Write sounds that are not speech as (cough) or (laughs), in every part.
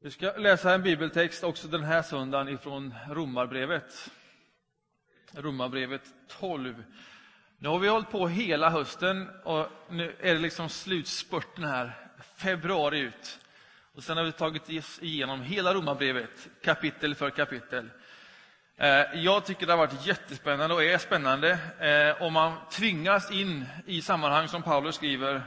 Vi ska läsa en bibeltext också den här söndagen ifrån Romarbrevet. Romarbrevet 12. Nu har vi hållit på hela hösten och nu är det liksom slutspurten här, februari ut. Och sen har vi tagit oss igenom hela Romarbrevet, kapitel för kapitel. Eh, jag tycker det har varit jättespännande och är spännande. Eh, Om man tvingas in i sammanhang som Paulus skriver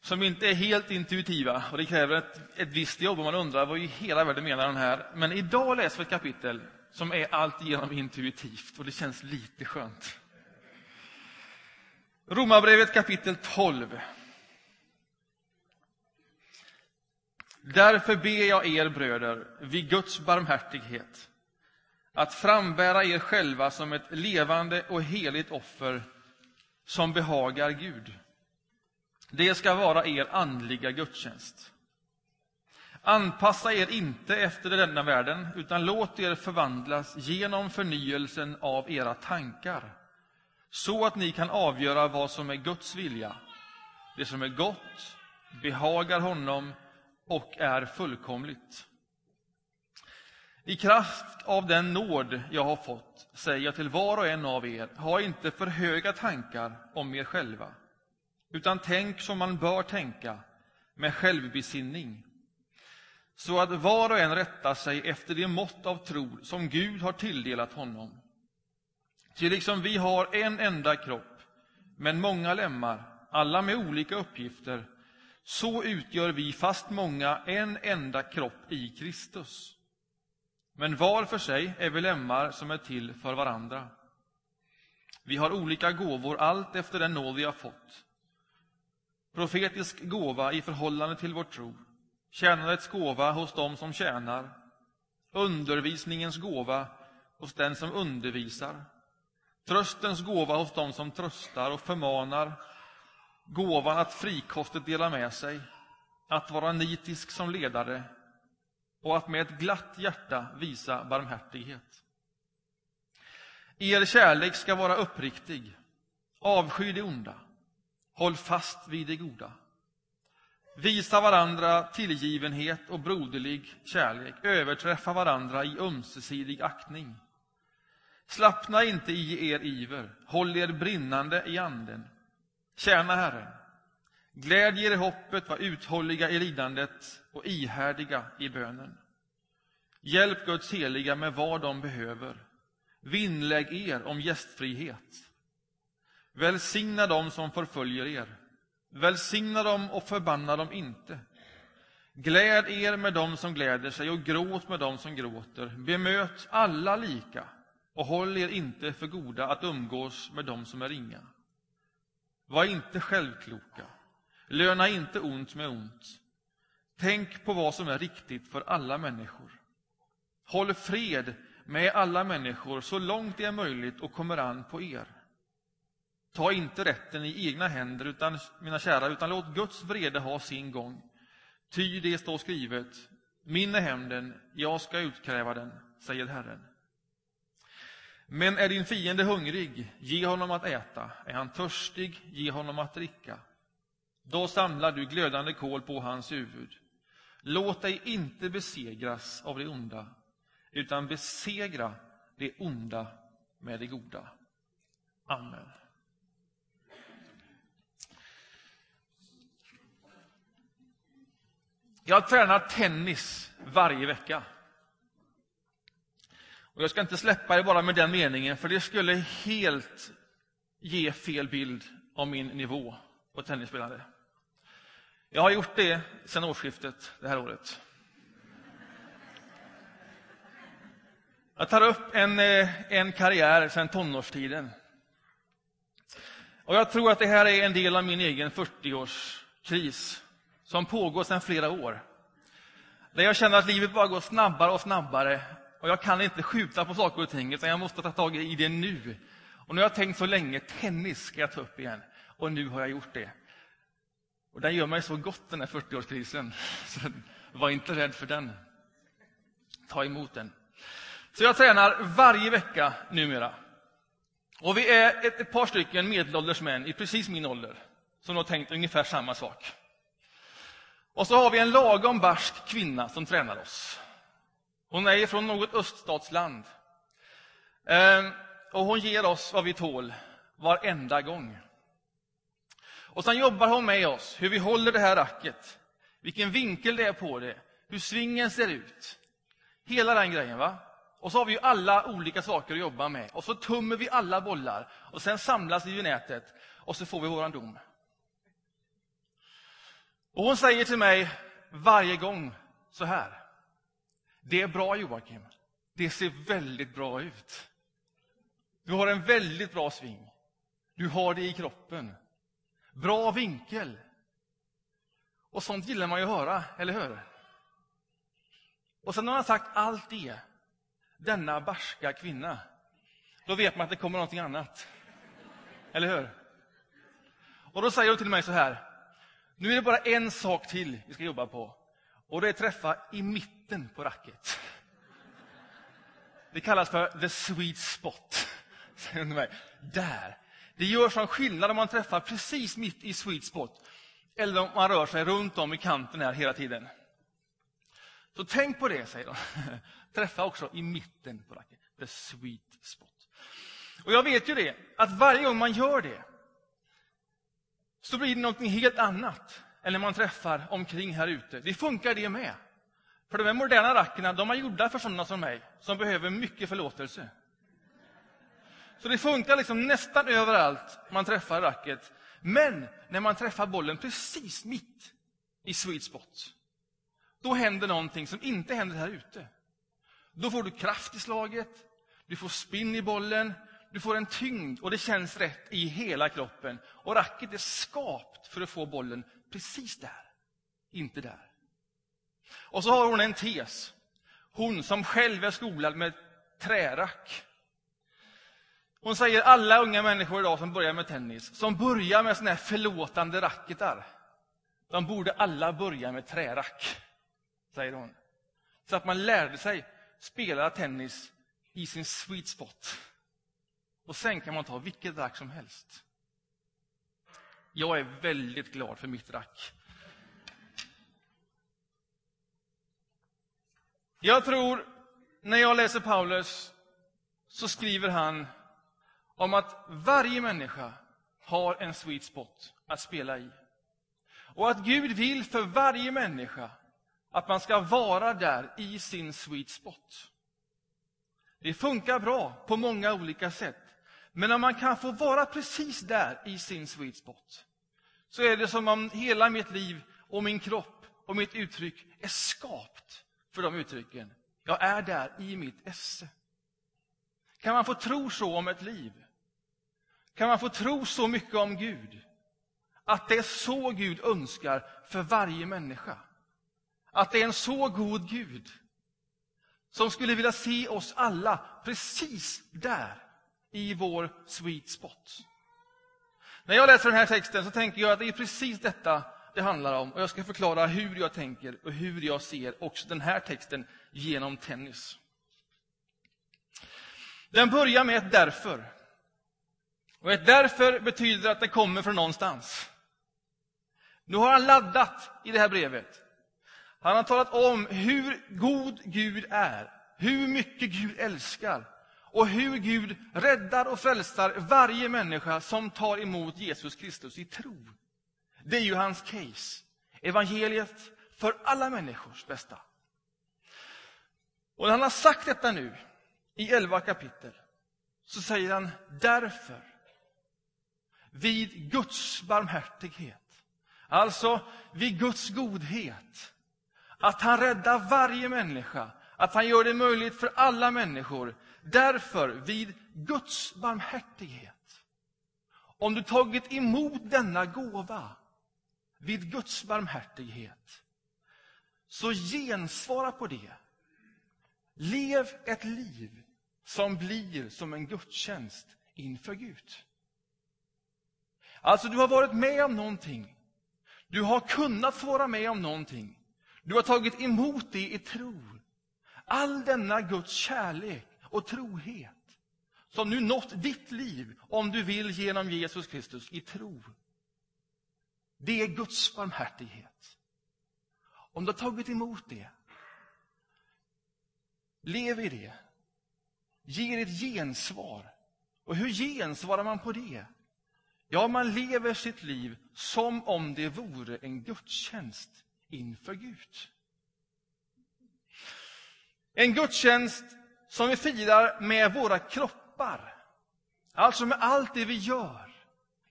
som inte är helt intuitiva. Och Det kräver ett, ett visst jobb och man undrar vad i hela världen menar den här. Men idag läser vi ett kapitel som är alltigenom intuitivt och det känns lite skönt. Romarbrevet kapitel 12. Därför ber jag er bröder, vid Guds barmhärtighet, att frambära er själva som ett levande och heligt offer som behagar Gud. Det ska vara er andliga gudstjänst. Anpassa er inte efter denna världen, utan låt er förvandlas genom förnyelsen av era tankar, så att ni kan avgöra vad som är Guds vilja, det som är gott, behagar honom och är fullkomligt. I kraft av den nåd jag har fått säger jag till var och en av er, ha inte för höga tankar om er själva utan tänk som man bör tänka, med självbesinning, så att var och en rättar sig efter det mått av tro som Gud har tilldelat honom. Ty liksom vi har en enda kropp, men många lemmar, alla med olika uppgifter, så utgör vi, fast många, en enda kropp i Kristus. Men var för sig är vi lemmar som är till för varandra. Vi har olika gåvor, allt efter den nåd vi har fått profetisk gåva i förhållande till vår tro, tjänandets gåva hos dem som tjänar, undervisningens gåva hos den som undervisar, tröstens gåva hos dem som tröstar och förmanar, gåvan att frikostigt dela med sig, att vara nitisk som ledare och att med ett glatt hjärta visa barmhärtighet. Er kärlek ska vara uppriktig, avsky det onda, Håll fast vid det goda. Visa varandra tillgivenhet och broderlig kärlek. Överträffa varandra i ömsesidig aktning. Slappna inte i er iver. Håll er brinnande i anden. Tjäna Herren. Gläd er i hoppet, var uthålliga i lidandet och ihärdiga i bönen. Hjälp Guds heliga med vad de behöver. Vinnlägg er om gästfrihet. Välsigna dem som förföljer er. Välsigna dem och förbanna dem inte. Gläd er med dem som gläder sig och gråt med dem som gråter. Bemöt alla lika och håll er inte för goda att umgås med dem som är ringa. Var inte självkloka. Löna inte ont med ont. Tänk på vad som är riktigt för alla människor. Håll fred med alla människor så långt det är möjligt och kommer an på er. Ta inte rätten i egna händer, utan, mina kära, utan låt Guds vrede ha sin gång. Ty det står skrivet, min är hämnden, jag ska utkräva den, säger Herren. Men är din fiende hungrig, ge honom att äta. Är han törstig, ge honom att dricka. Då samlar du glödande kol på hans huvud. Låt dig inte besegras av det onda, utan besegra det onda med det goda. Amen. Jag tränar tennis varje vecka. Och jag ska inte släppa det bara med den meningen, för det skulle helt ge fel bild av min nivå på tennisspelande. Jag har gjort det sedan årsskiftet det här året. Jag tar upp en, eh, en karriär sedan tonårstiden. Och jag tror att det här är en del av min egen 40-årskris som pågår sedan flera år. Där jag känner att livet bara går snabbare och snabbare och jag kan inte skjuta på saker och ting, utan jag måste ta tag i det nu. Och nu har jag tänkt så länge, tennis ska jag ta upp igen. Och nu har jag gjort det. Och den gör mig så gott, den här 40-årskrisen. (laughs) Så var inte rädd för den. Ta emot den. Så jag tränar varje vecka numera. Och vi är ett, ett par stycken medelålders män i precis min ålder som har tänkt ungefär samma sak. Och så har vi en lagom barsk kvinna som tränar oss. Hon är från något öststatsland. Ehm, och hon ger oss vad vi tål varenda gång. Och sen jobbar hon med oss, hur vi håller det här racket, vilken vinkel det är på det, hur svingen ser ut. Hela den grejen. va? Och så har vi ju alla olika saker att jobba med. Och så tummer vi alla bollar. Och sen samlas vi i nätet. Och så får vi våran dom. Och hon säger till mig varje gång så här. Det är bra Joakim. Det ser väldigt bra ut. Du har en väldigt bra sving. Du har det i kroppen. Bra vinkel. Och sånt gillar man ju att höra, eller hur? Och sen när han sagt allt det, denna barska kvinna, då vet man att det kommer någonting annat. Eller hur? Och då säger hon till mig så här, nu är det bara en sak till vi ska jobba på. Och det är träffa i mitten på racket. Det kallas för the sweet spot. Där. Det gör sån skillnad om man träffar precis mitt i sweet spot. Eller om man rör sig runt om i kanten här hela tiden. Så tänk på det, säger de. (laughs) Träffa också i mitten på racket. The sweet spot. Och jag vet ju det, att varje gång man gör det så blir det något helt annat än när man träffar omkring här ute. Det funkar det med. För de här moderna rackerna, de är gjorda för sådana som mig, som behöver mycket förlåtelse. Så det funkar liksom nästan överallt man träffar racket. Men när man träffar bollen precis mitt i sweet spot, då händer någonting som inte händer här ute. Då får du kraft i slaget, du får spinn i bollen, du får en tyngd och det känns rätt i hela kroppen. Och racket är skapt för att få bollen precis där, inte där. Och så har hon en tes. Hon som själv är skolad med trärack. Hon säger alla unga människor idag som börjar med tennis, som börjar med såna här förlåtande racketar, de borde alla börja med trärack, säger hon. Så att man lärde sig spela tennis i sin sweet spot. Och sen kan man ta vilket rack som helst. Jag är väldigt glad för mitt rack. Jag tror, när jag läser Paulus, så skriver han om att varje människa har en sweet spot att spela i. Och att Gud vill för varje människa att man ska vara där i sin sweet spot. Det funkar bra på många olika sätt. Men om man kan få vara precis där i sin sweet spot, så är det som om hela mitt liv och min kropp och mitt uttryck är skapt för de uttrycken. Jag är där i mitt esse. Kan man få tro så om ett liv? Kan man få tro så mycket om Gud? Att det är så Gud önskar för varje människa. Att det är en så god Gud som skulle vilja se oss alla precis där i vår sweet spot. När jag läser den här texten så tänker jag att det är precis detta det handlar om. Och jag ska förklara hur jag tänker och hur jag ser också den här texten genom tennis. Den börjar med ett därför. Och ett därför betyder att det kommer från någonstans. Nu har han laddat i det här brevet. Han har talat om hur god Gud är, hur mycket Gud älskar och hur Gud räddar och frälsar varje människa som tar emot Jesus Kristus i tro. Det är ju hans case. Evangeliet för alla människors bästa. Och när han har sagt detta nu, i elva kapitel, så säger han därför, vid Guds barmhärtighet, alltså vid Guds godhet, att han räddar varje människa, att han gör det möjligt för alla människor. Därför, vid Guds barmhärtighet, om du tagit emot denna gåva, vid Guds barmhärtighet, så gensvara på det. Lev ett liv som blir som en gudstjänst inför Gud. Alltså, du har varit med om någonting. Du har kunnat få vara med om någonting. Du har tagit emot det i tro. All denna Guds kärlek och trohet som nu nått ditt liv, om du vill, genom Jesus Kristus i tro. Det är Guds barmhärtighet. Om du har tagit emot det, lev i det. Ge ett gensvar. Och hur gensvarar man på det? Ja, man lever sitt liv som om det vore en gudstjänst inför Gud. En gudstjänst som vi firar med våra kroppar. Alltså med allt det vi gör,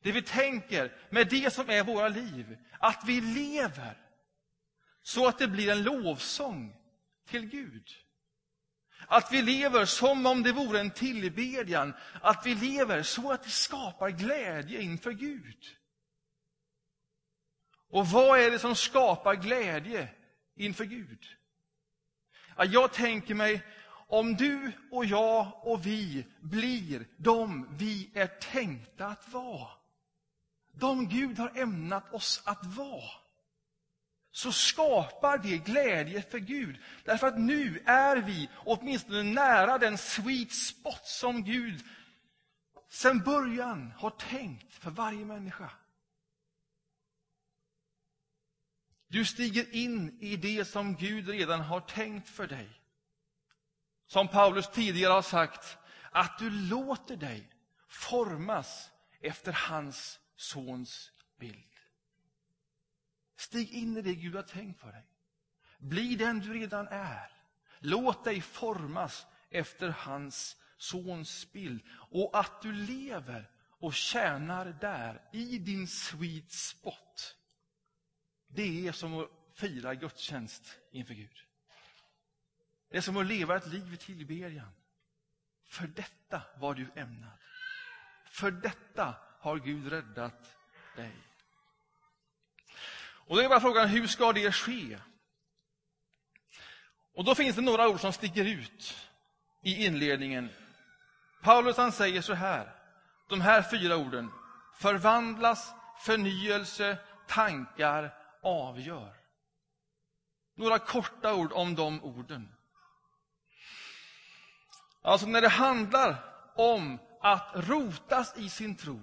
det vi tänker, med det som är våra liv. Att vi lever så att det blir en lovsång till Gud. Att vi lever som om det vore en tillbedjan. Att vi lever så att det skapar glädje inför Gud. Och vad är det som skapar glädje inför Gud? Jag tänker mig, om du och jag och vi blir de vi är tänkta att vara. De Gud har ämnat oss att vara så skapar det glädje för Gud. Därför att nu är vi åtminstone nära den sweet spot som Gud sedan början har tänkt för varje människa. Du stiger in i det som Gud redan har tänkt för dig. Som Paulus tidigare har sagt, att du låter dig formas efter hans sons bild. Stig in i det Gud har tänkt för dig. Bli den du redan är. Låt dig formas efter hans sons bild. Och att du lever och tjänar där, i din sweet spot. Det är som att fira gudstjänst inför Gud. Det är som att leva ett liv i tillbedjan. För detta var du ämnad. För detta har Gud räddat dig. Och då är bara frågan, hur ska det ske? Och då finns det några ord som sticker ut i inledningen. Paulus han säger så här, de här fyra orden. Förvandlas, förnyelse, tankar, avgör. Några korta ord om de orden. Alltså när det handlar om att rotas i sin tro,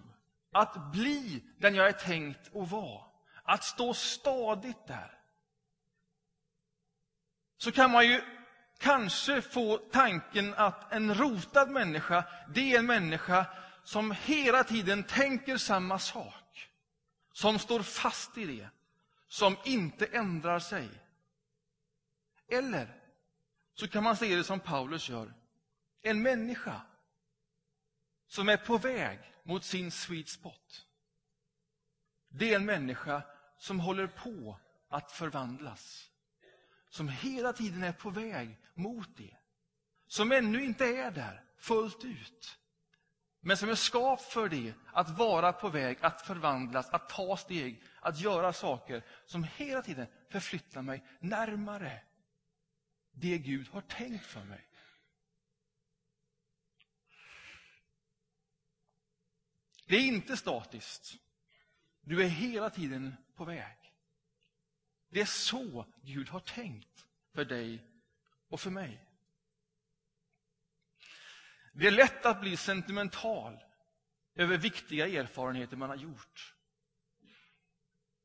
att bli den jag är tänkt att vara, att stå stadigt där. Så kan man ju kanske få tanken att en rotad människa, det är en människa som hela tiden tänker samma sak. Som står fast i det. Som inte ändrar sig. Eller så kan man se det som Paulus gör. En människa som är på väg mot sin sweet spot. Det är en människa som håller på att förvandlas. Som hela tiden är på väg mot det. Som ännu inte är där fullt ut. Men som är skapt för det, att vara på väg att förvandlas, att ta steg, att göra saker som hela tiden förflyttar mig närmare det Gud har tänkt för mig. Det är inte statiskt. Du är hela tiden på väg. Det är så Gud har tänkt för dig och för mig. Det är lätt att bli sentimental över viktiga erfarenheter man har gjort.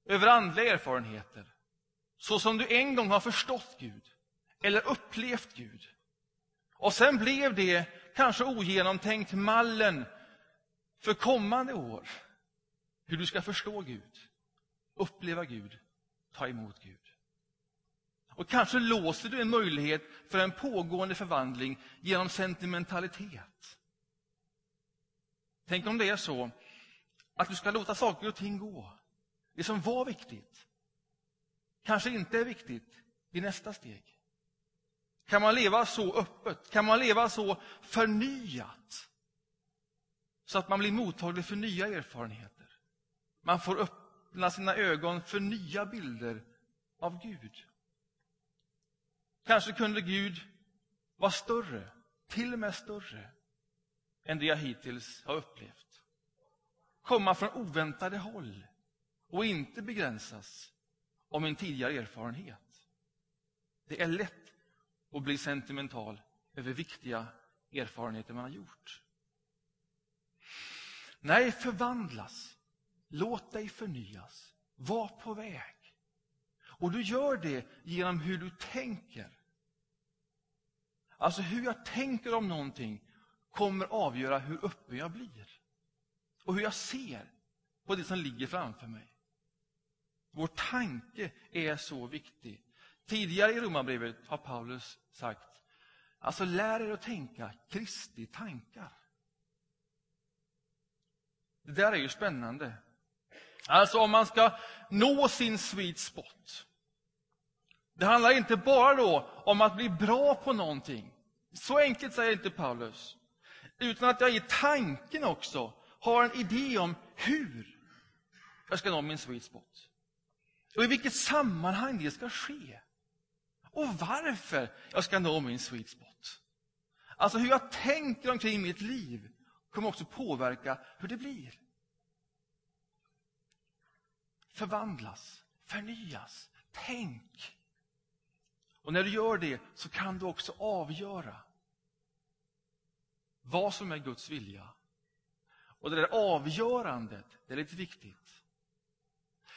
Över andliga erfarenheter. Så som du en gång har förstått Gud, eller upplevt Gud. Och sen blev det kanske ogenomtänkt mallen för kommande år. Hur du ska förstå Gud, uppleva Gud, ta emot Gud. Och kanske låser du en möjlighet för en pågående förvandling genom sentimentalitet. Tänk om det är så att du ska låta saker och ting gå. Det som var viktigt kanske inte är viktigt i nästa steg. Kan man leva så öppet? Kan man leva så förnyat? Så att man blir mottaglig för nya erfarenheter. Man får öppna sina ögon för nya bilder av Gud. Kanske kunde Gud vara större, till och med större, än det jag hittills har upplevt. Komma från oväntade håll och inte begränsas av min tidigare erfarenhet. Det är lätt att bli sentimental över viktiga erfarenheter man har gjort. Nej, förvandlas. Låt dig förnyas. Var på väg. Och du gör det genom hur du tänker. Alltså hur jag tänker om någonting kommer avgöra hur öppen jag blir. Och hur jag ser på det som ligger framför mig. Vår tanke är så viktig. Tidigare i Romarbrevet har Paulus sagt, alltså lär er att tänka Kristi tankar. Det där är ju spännande. Alltså om man ska nå sin sweet spot. Det handlar inte bara då om att bli bra på någonting. Så enkelt säger inte Paulus. Utan att jag i tanken också har en idé om hur jag ska nå min sweet spot. Och i vilket sammanhang det ska ske. Och varför jag ska nå min sweet spot. Alltså hur jag tänker omkring mitt liv kommer också påverka hur det blir. Förvandlas, förnyas, tänk. Och när du gör det så kan du också avgöra vad som är Guds vilja. Och det där avgörandet, det är lite viktigt.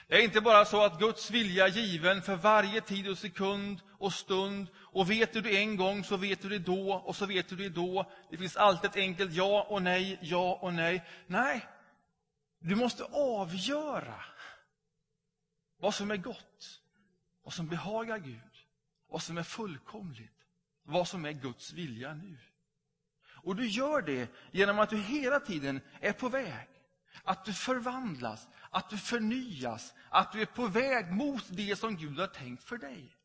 Det är inte bara så att Guds vilja är given för varje tid och sekund och stund. Och vet du det en gång så vet du det då och så vet du det då. Det finns alltid ett enkelt ja och nej, ja och nej. Nej, du måste avgöra vad som är gott, vad som behagar Gud, vad som är fullkomligt, vad som är Guds vilja nu. Och du gör det genom att du hela tiden är på väg. Att du förvandlas, att du förnyas, att du är på väg mot det som Gud har tänkt för dig.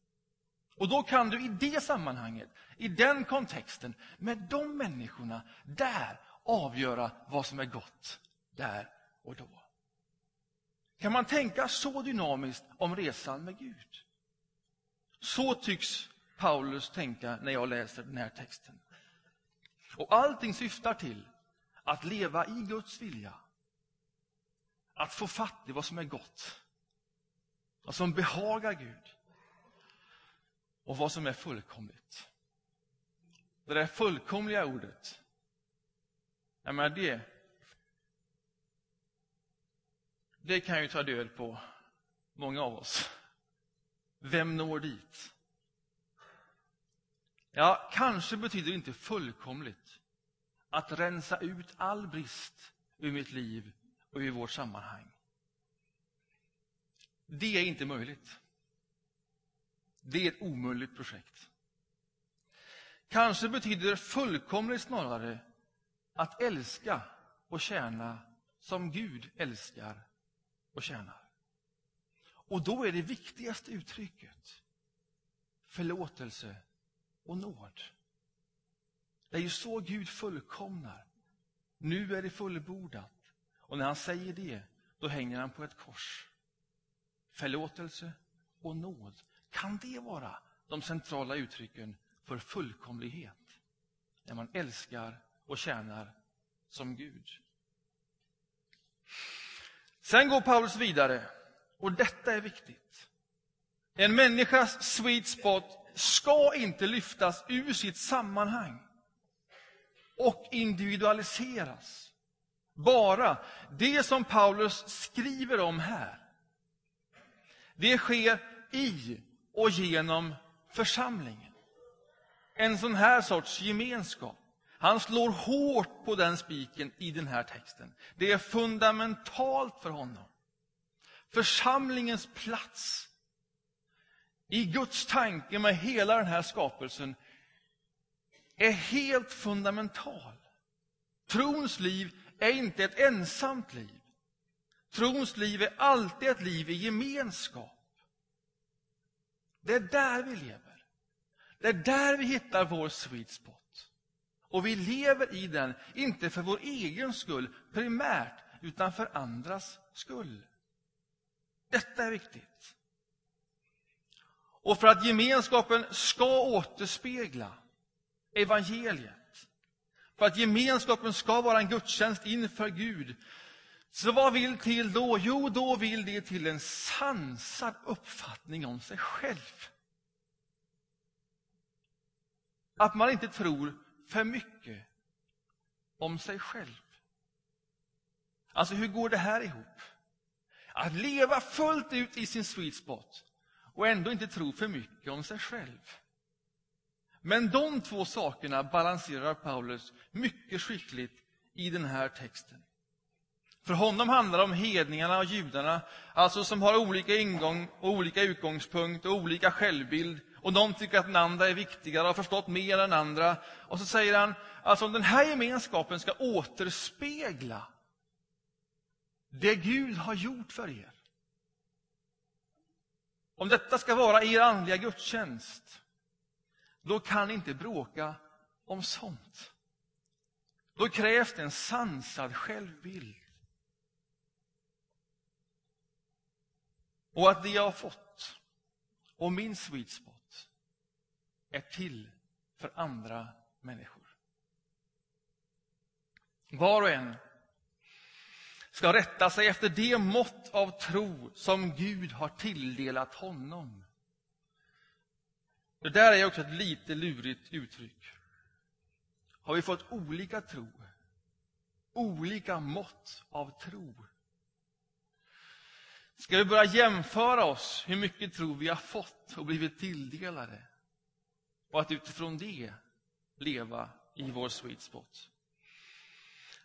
Och då kan du i det sammanhanget, i den kontexten, med de människorna, där avgöra vad som är gott, där och då. Kan man tänka så dynamiskt om resan med Gud? Så tycks Paulus tänka när jag läser den här texten. Och allting syftar till att leva i Guds vilja. Att få fatt i vad som är gott. Vad som behagar Gud. Och vad som är fullkomligt. Det där fullkomliga ordet, jag menar det, det kan ju ta död på många av oss. Vem når dit? Ja, kanske betyder det inte fullkomligt att rensa ut all brist ur mitt liv och ur vårt sammanhang. Det är inte möjligt. Det är ett omöjligt projekt. Kanske betyder det fullkomligt snarare att älska och tjäna som Gud älskar och tjänar. Och då är det viktigaste uttrycket förlåtelse och nåd. Det är ju så Gud fullkomnar. Nu är det fullbordat. Och när han säger det, då hänger han på ett kors. Förlåtelse och nåd. Kan det vara de centrala uttrycken för fullkomlighet? När man älskar och tjänar som Gud. Sen går Paulus vidare, och detta är viktigt. En människas sweet spot ska inte lyftas ur sitt sammanhang och individualiseras. Bara det som Paulus skriver om här, det sker i och genom församlingen. En sån här sorts gemenskap. Han slår hårt på den spiken i den här texten. Det är fundamentalt för honom. Församlingens plats i Guds tanke med hela den här skapelsen är helt fundamental. Trons liv är inte ett ensamt liv. Trons liv är alltid ett liv i gemenskap. Det är där vi lever. Det är där vi hittar vår sweet spot. Och vi lever i den, inte för vår egen skull primärt, utan för andras skull. Detta är viktigt. Och för att gemenskapen ska återspegla evangeliet, för att gemenskapen ska vara en gudstjänst inför Gud, så vad vill till då? Jo, då vill det till en sansad uppfattning om sig själv. Att man inte tror för mycket om sig själv. Alltså, hur går det här ihop? Att leva fullt ut i sin sweet spot och ändå inte tro för mycket om sig själv. Men de två sakerna balanserar Paulus mycket skickligt i den här texten. För honom handlar det om hedningarna och judarna, alltså som har olika ingång och olika utgångspunkt och olika självbild. Och de tycker att den andra är viktigare och har förstått mer än andra. Och så säger han, alltså om den här gemenskapen ska återspegla det Gud har gjort för er. Om detta ska vara er andliga gudstjänst, då kan ni inte bråka om sånt. Då krävs det en sansad självbild. Och att det jag har fått och min sweet spot är till för andra människor. Var och en ska rätta sig efter det mått av tro som Gud har tilldelat honom. Det där är också ett lite lurigt uttryck. Har vi fått olika tro, olika mått av tro, Ska vi börja jämföra oss, hur mycket tro vi har fått och blivit tilldelade? Och att utifrån det leva i vår sweet spot.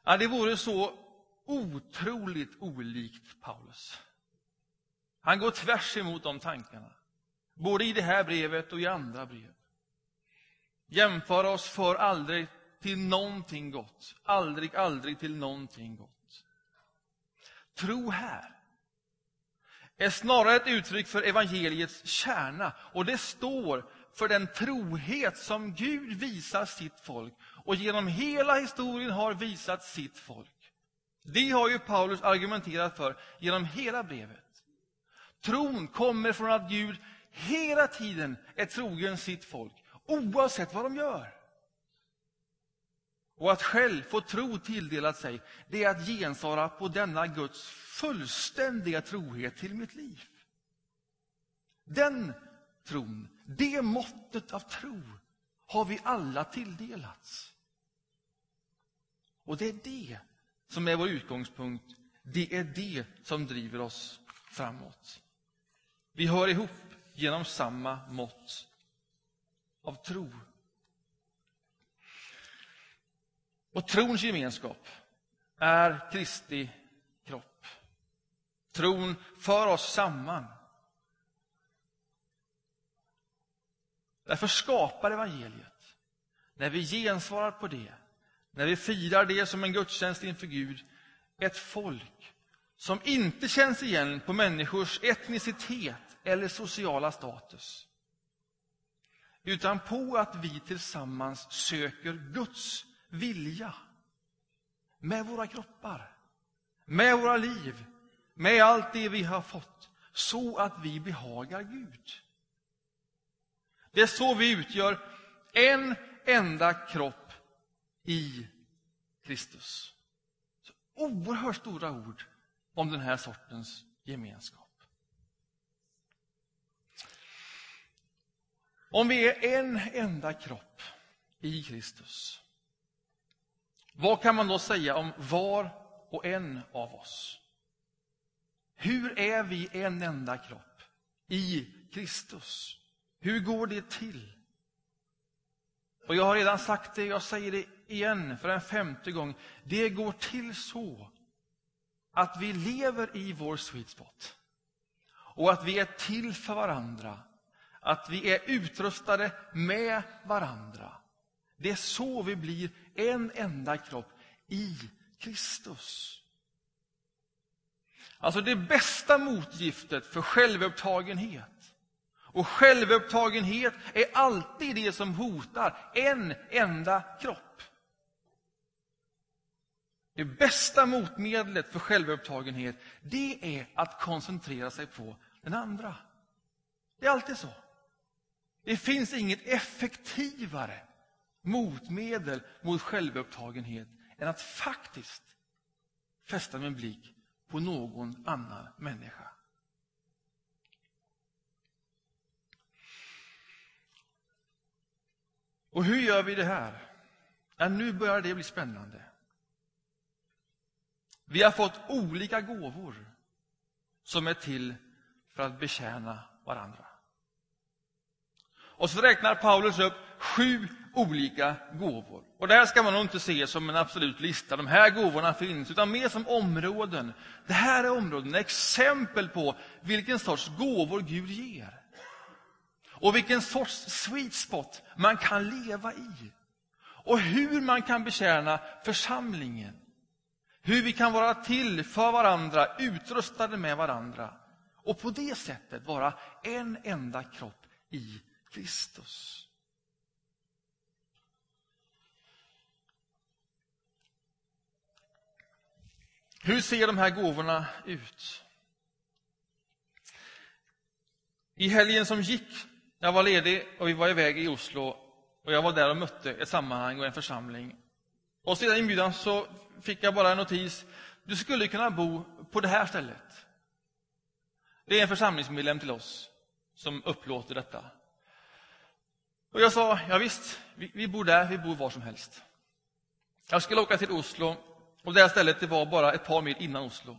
Ja, det vore så otroligt olikt Paulus. Han går tvärs emot de tankarna. Både i det här brevet och i andra brev. Jämföra oss för aldrig till någonting gott. Aldrig, aldrig till någonting gott. Tro här är snarare ett uttryck för evangeliets kärna. Och det står för den trohet som Gud visar sitt folk och genom hela historien har visat sitt folk. Det har ju Paulus argumenterat för genom hela brevet. Tron kommer från att Gud hela tiden är trogen sitt folk, oavsett vad de gör. Och att själv få tro tilldelat sig, det är att gensvara på denna Guds fullständiga trohet till mitt liv. Den tron, det måttet av tro, har vi alla tilldelats. Och det är det som är vår utgångspunkt. Det är det som driver oss framåt. Vi hör ihop genom samma mått av tro. Och trons gemenskap är Kristi kropp. Tron för oss samman. Därför skapar evangeliet, när vi gensvarar på det, när vi firar det som en gudstjänst inför Gud, ett folk som inte känns igen på människors etnicitet eller sociala status. Utan på att vi tillsammans söker Guds vilja. Med våra kroppar, med våra liv, med allt det vi har fått, så att vi behagar Gud. Det är så vi utgör en enda kropp i Kristus. Så oerhört stora ord om den här sortens gemenskap. Om vi är en enda kropp i Kristus vad kan man då säga om var och en av oss? Hur är vi en enda kropp i Kristus? Hur går det till? Och Jag har redan sagt det, jag säger det igen för en femte gång. Det går till så att vi lever i vår sweet spot. Och att vi är till för varandra. Att vi är utrustade med varandra. Det är så vi blir en enda kropp i Kristus. Alltså det bästa motgiftet för självupptagenhet. Och självupptagenhet är alltid det som hotar en enda kropp. Det bästa motmedlet för självupptagenhet, det är att koncentrera sig på den andra. Det är alltid så. Det finns inget effektivare motmedel mot självupptagenhet än att faktiskt fästa min blick på någon annan människa. Och hur gör vi det här? Ja, nu börjar det bli spännande. Vi har fått olika gåvor som är till för att betjäna varandra. Och så räknar Paulus upp sju olika gåvor. Och det här ska man nog inte se som en absolut lista, de här gåvorna finns, utan mer som områden. Det här är områden, exempel på vilken sorts gåvor Gud ger. Och vilken sorts sweet spot man kan leva i. Och hur man kan betjäna församlingen. Hur vi kan vara till för varandra, utrustade med varandra. Och på det sättet vara en enda kropp i Kristus. Hur ser de här gåvorna ut? I helgen som gick, jag var ledig och vi var iväg i Oslo och jag var där och mötte ett sammanhang och en församling. Och sedan inbjudan så fick jag bara en notis. Du skulle kunna bo på det här stället. Det är en församlingsmedlem till oss som upplåter detta. Och jag sa, ja visst, vi, vi bor där, vi bor var som helst. Jag skulle åka till Oslo och det här stället det var bara ett par mil innan Oslo.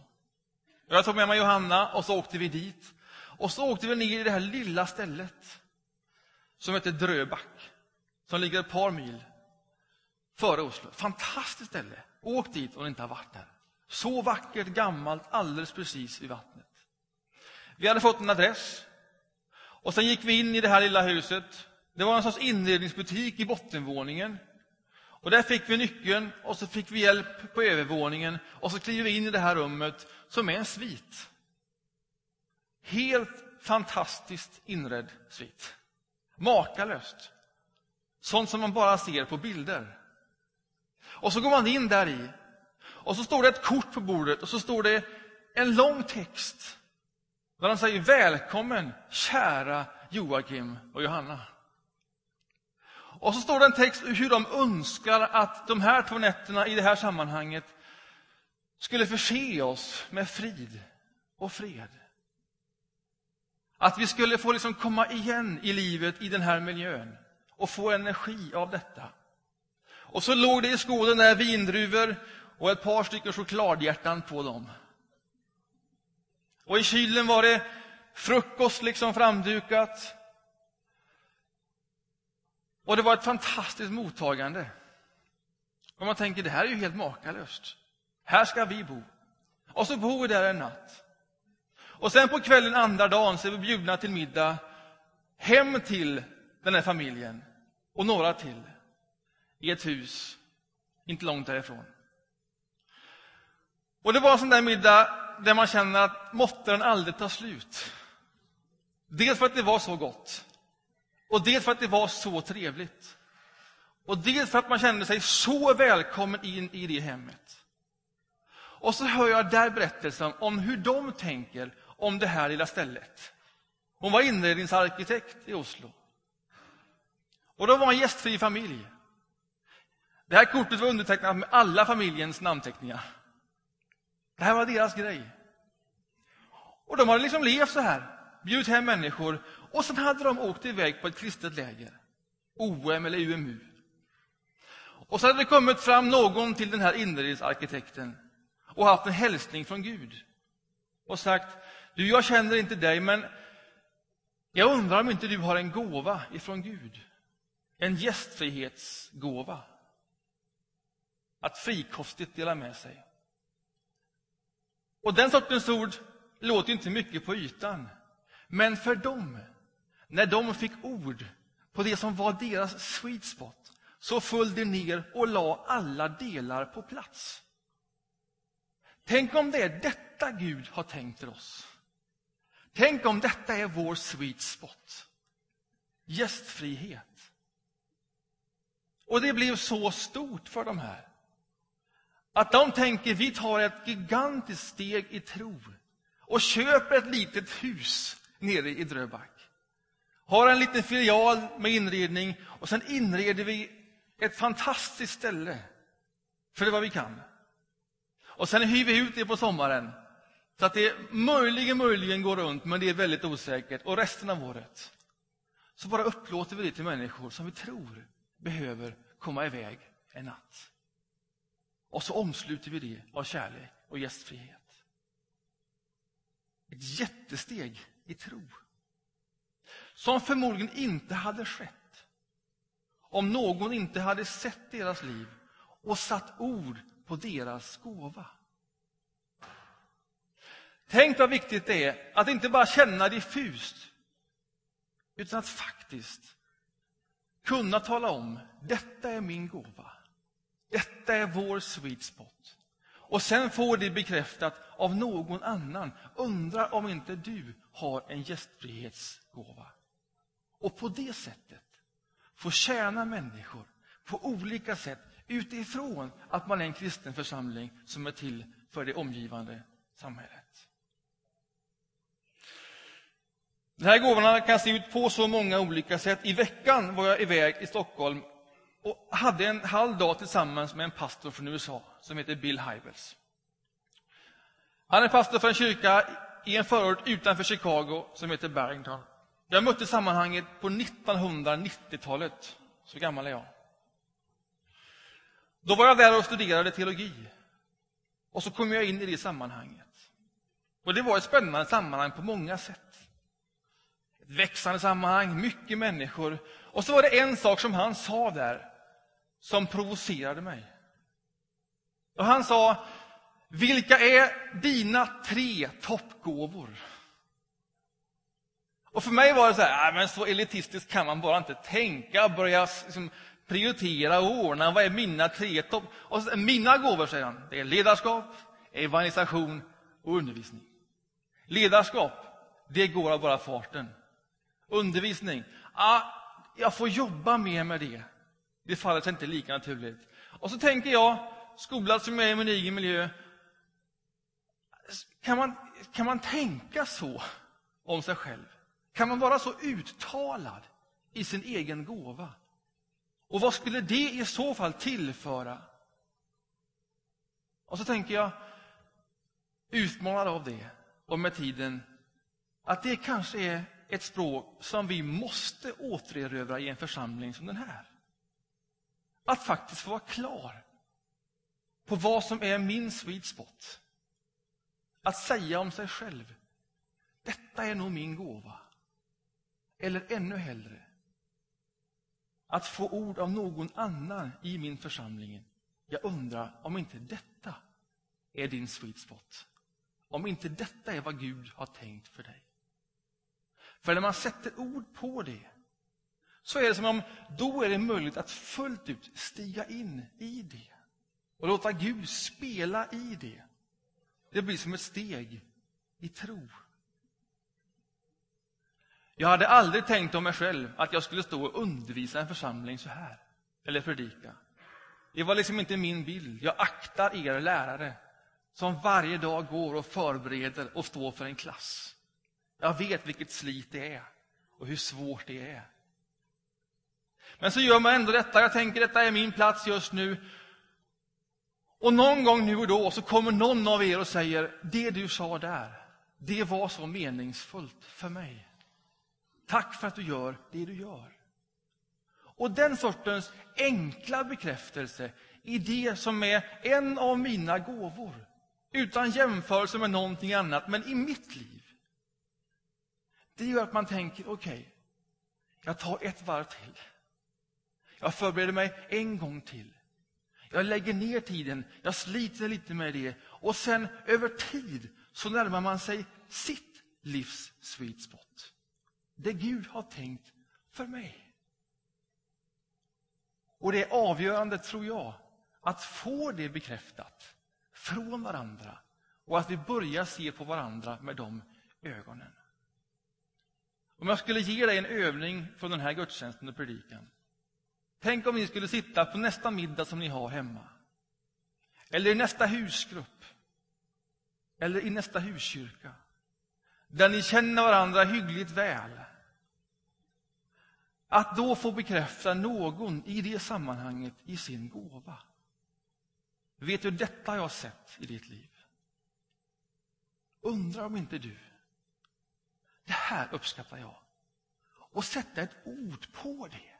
Jag tog med mig Johanna och så åkte vi dit. Och så åkte vi ner i det här lilla stället som heter Dröback, som ligger ett par mil före Oslo. Fantastiskt ställe. Åk dit om ni inte har varit där. Så vackert, gammalt, alldeles precis vid vattnet. Vi hade fått en adress. Och sen gick vi in i det här lilla huset. Det var en sorts inredningsbutik i bottenvåningen. Och där fick vi nyckeln och så fick vi hjälp på övervåningen och så kliver vi in i det här rummet som är en svit. Helt fantastiskt inredd svit. Makalöst. Sånt som man bara ser på bilder. Och så går man in där i. Och så står det ett kort på bordet och så står det en lång text. Där de säger välkommen kära Joakim och Johanna. Och så står det en text hur de önskar att de här två nätterna i det här sammanhanget skulle förse oss med frid och fred. Att vi skulle få liksom komma igen i livet i den här miljön och få energi av detta. Och så låg det i skålen där vindruvor och ett par stycken chokladhjärtan på dem. Och i kylen var det frukost liksom framdukat. Och det var ett fantastiskt mottagande. Och man tänker, det här är ju helt makalöst. Här ska vi bo. Och så bor vi där en natt. Och sen på kvällen andra dagen så är vi bjudna till middag hem till den här familjen och några till i ett hus inte långt därifrån. Och det var en sån där middag där man känner att måtte den aldrig ta slut. Dels för att det var så gott och dels för att det var så trevligt. Och dels för att man kände sig så välkommen in i det hemmet. Och så hör jag där berättelsen om hur de tänker om det här lilla stället. Hon var inredningsarkitekt i Oslo. Och de var en gästfri familj. Det här kortet var undertecknat med alla familjens namnteckningar. Det här var deras grej. Och de hade liksom levt så här, bjudit hem människor och sen hade de åkt iväg på ett kristet läger. OM eller UMU. Och så hade det kommit fram någon till den här inredningsarkitekten och haft en hälsning från Gud. Och sagt, du jag känner inte dig men jag undrar om inte du har en gåva ifrån Gud. En gästfrihetsgåva. Att frikostigt dela med sig. Och den sortens ord låter inte mycket på ytan. Men för dem när de fick ord på det som var deras sweet spot, så föll det ner och la alla delar på plats. Tänk om det är detta Gud har tänkt för oss. Tänk om detta är vår sweet spot. Gästfrihet. Och det blev så stort för de här. Att de tänker, vi tar ett gigantiskt steg i tro och köper ett litet hus nere i Dröback. Har en liten filial med inredning och sen inreder vi ett fantastiskt ställe. För det är vad vi kan. Och sen hyr vi ut det på sommaren. Så att det möjligen, möjligen går runt, men det är väldigt osäkert. Och resten av året så bara upplåter vi det till människor som vi tror behöver komma iväg en natt. Och så omsluter vi det av kärlek och gästfrihet. Ett jättesteg i tro. som förmodligen inte hade skett om någon inte hade sett deras liv och satt ord på deras gåva. Tänk vad viktigt det är att inte bara känna diffust, utan att faktiskt kunna tala om, detta är min gåva. Detta är vår sweet spot. Och sen får det bekräftat av någon annan. Undrar om inte du har en gästfrihetsgåva. Och på det sättet få tjäna människor på olika sätt utifrån att man är en kristen församling som är till för det omgivande samhället. Den här gåvorna kan se ut på så många olika sätt. I veckan var jag iväg i Stockholm och hade en halv dag tillsammans med en pastor från USA som heter Bill Hybels. Han är pastor för en kyrka i en förort utanför Chicago som heter Barrington. Jag mötte sammanhanget på 1990-talet. Så gammal är jag. Då var jag där och studerade teologi. Och så kom jag in i det sammanhanget. Och Det var ett spännande sammanhang på många sätt. Ett växande sammanhang, mycket människor. Och så var det en sak som han sa där som provocerade mig. Och Han sa, vilka är dina tre toppgåvor? Och för mig var det så här, men så elitistiskt kan man bara inte tänka, börja liksom prioritera och ordna. Vad är mina tre topp... Och så, mina gåvor, säger han, det är ledarskap, evangelisation och undervisning. Ledarskap, det går av bara farten. Undervisning, ah, jag får jobba mer med det. Det faller sig inte lika naturligt. Och så tänker jag, skolad som jag är i min egen miljö, kan man, kan man tänka så om sig själv? Kan man vara så uttalad i sin egen gåva? Och vad skulle det i så fall tillföra? Och så tänker jag, utmanad av det, och med tiden, att det kanske är ett språk som vi måste återerövra i en församling som den här. Att faktiskt få vara klar på vad som är min sweet spot. Att säga om sig själv, detta är nog min gåva. Eller ännu hellre, att få ord av någon annan i min församling. Jag undrar om inte detta är din sweet spot. Om inte detta är vad Gud har tänkt för dig. För när man sätter ord på det så är det som om då är det möjligt att fullt ut stiga in i det och låta Gud spela i det. Det blir som ett steg i tro. Jag hade aldrig tänkt om mig själv att jag skulle stå och undervisa en församling så här, eller predika. Det var liksom inte min bild. Jag aktar er lärare som varje dag går och förbereder och står för en klass. Jag vet vilket slit det är och hur svårt det är. Men så gör man ändå detta. Jag tänker detta är min plats just nu. Och någon gång nu och då så kommer någon av er och säger det du sa där, det var så meningsfullt för mig. Tack för att du gör det du gör. Och den sortens enkla bekräftelse i det som är en av mina gåvor, utan jämförelse med någonting annat, men i mitt liv. Det gör att man tänker, okej, okay, jag tar ett varv till. Jag förbereder mig en gång till. Jag lägger ner tiden, jag sliter lite med det och sen över tid så närmar man sig sitt livs sweet spot. Det Gud har tänkt för mig. Och det är avgörande, tror jag, att få det bekräftat från varandra och att vi börjar se på varandra med de ögonen. Om jag skulle ge dig en övning från den här gudstjänsten och predikan. Tänk om ni skulle sitta på nästa middag som ni har hemma. Eller i nästa husgrupp. Eller i nästa huskyrka. Där ni känner varandra hyggligt väl. Att då få bekräfta någon i det sammanhanget i sin gåva. Vet du, detta har jag sett i ditt liv. Undrar om inte du, det här uppskattar jag. Och sätta ett ord på det.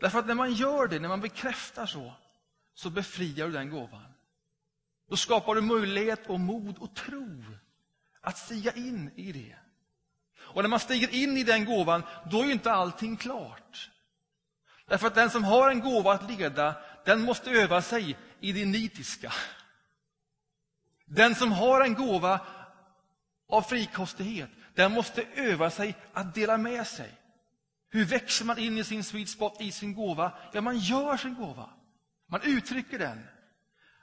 Därför att när man gör det, när man bekräftar så, så befriar du den gåvan. Då skapar du möjlighet och mod och tro att stiga in i det. Och när man stiger in i den gåvan, då är ju inte allting klart. Därför att den som har en gåva att leda, den måste öva sig i det nitiska. Den som har en gåva av frikostighet, den måste öva sig att dela med sig. Hur växer man in i sin sweet spot, i sin gåva? Ja, man gör sin gåva. Man uttrycker den.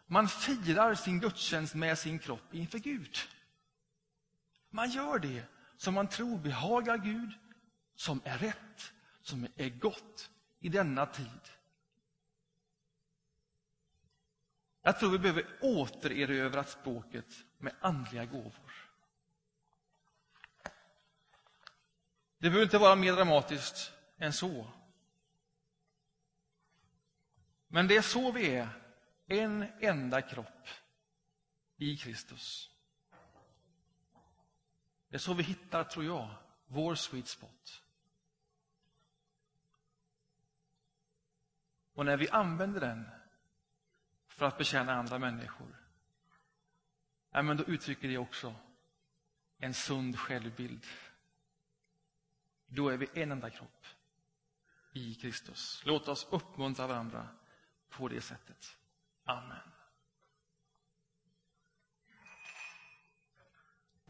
Man firar sin gudstjänst med sin kropp inför Gud. Man gör det som man tror behagar Gud, som är rätt, som är gott i denna tid. Jag tror vi behöver återerövra språket med andliga gåvor. Det behöver inte vara mer dramatiskt än så. Men det är så vi är, en enda kropp i Kristus. Det är så vi hittar, tror jag, vår sweet spot. Och när vi använder den för att betjäna andra människor, ja, men då uttrycker det också en sund självbild. Då är vi en enda kropp i Kristus. Låt oss uppmuntra varandra på det sättet. Amen.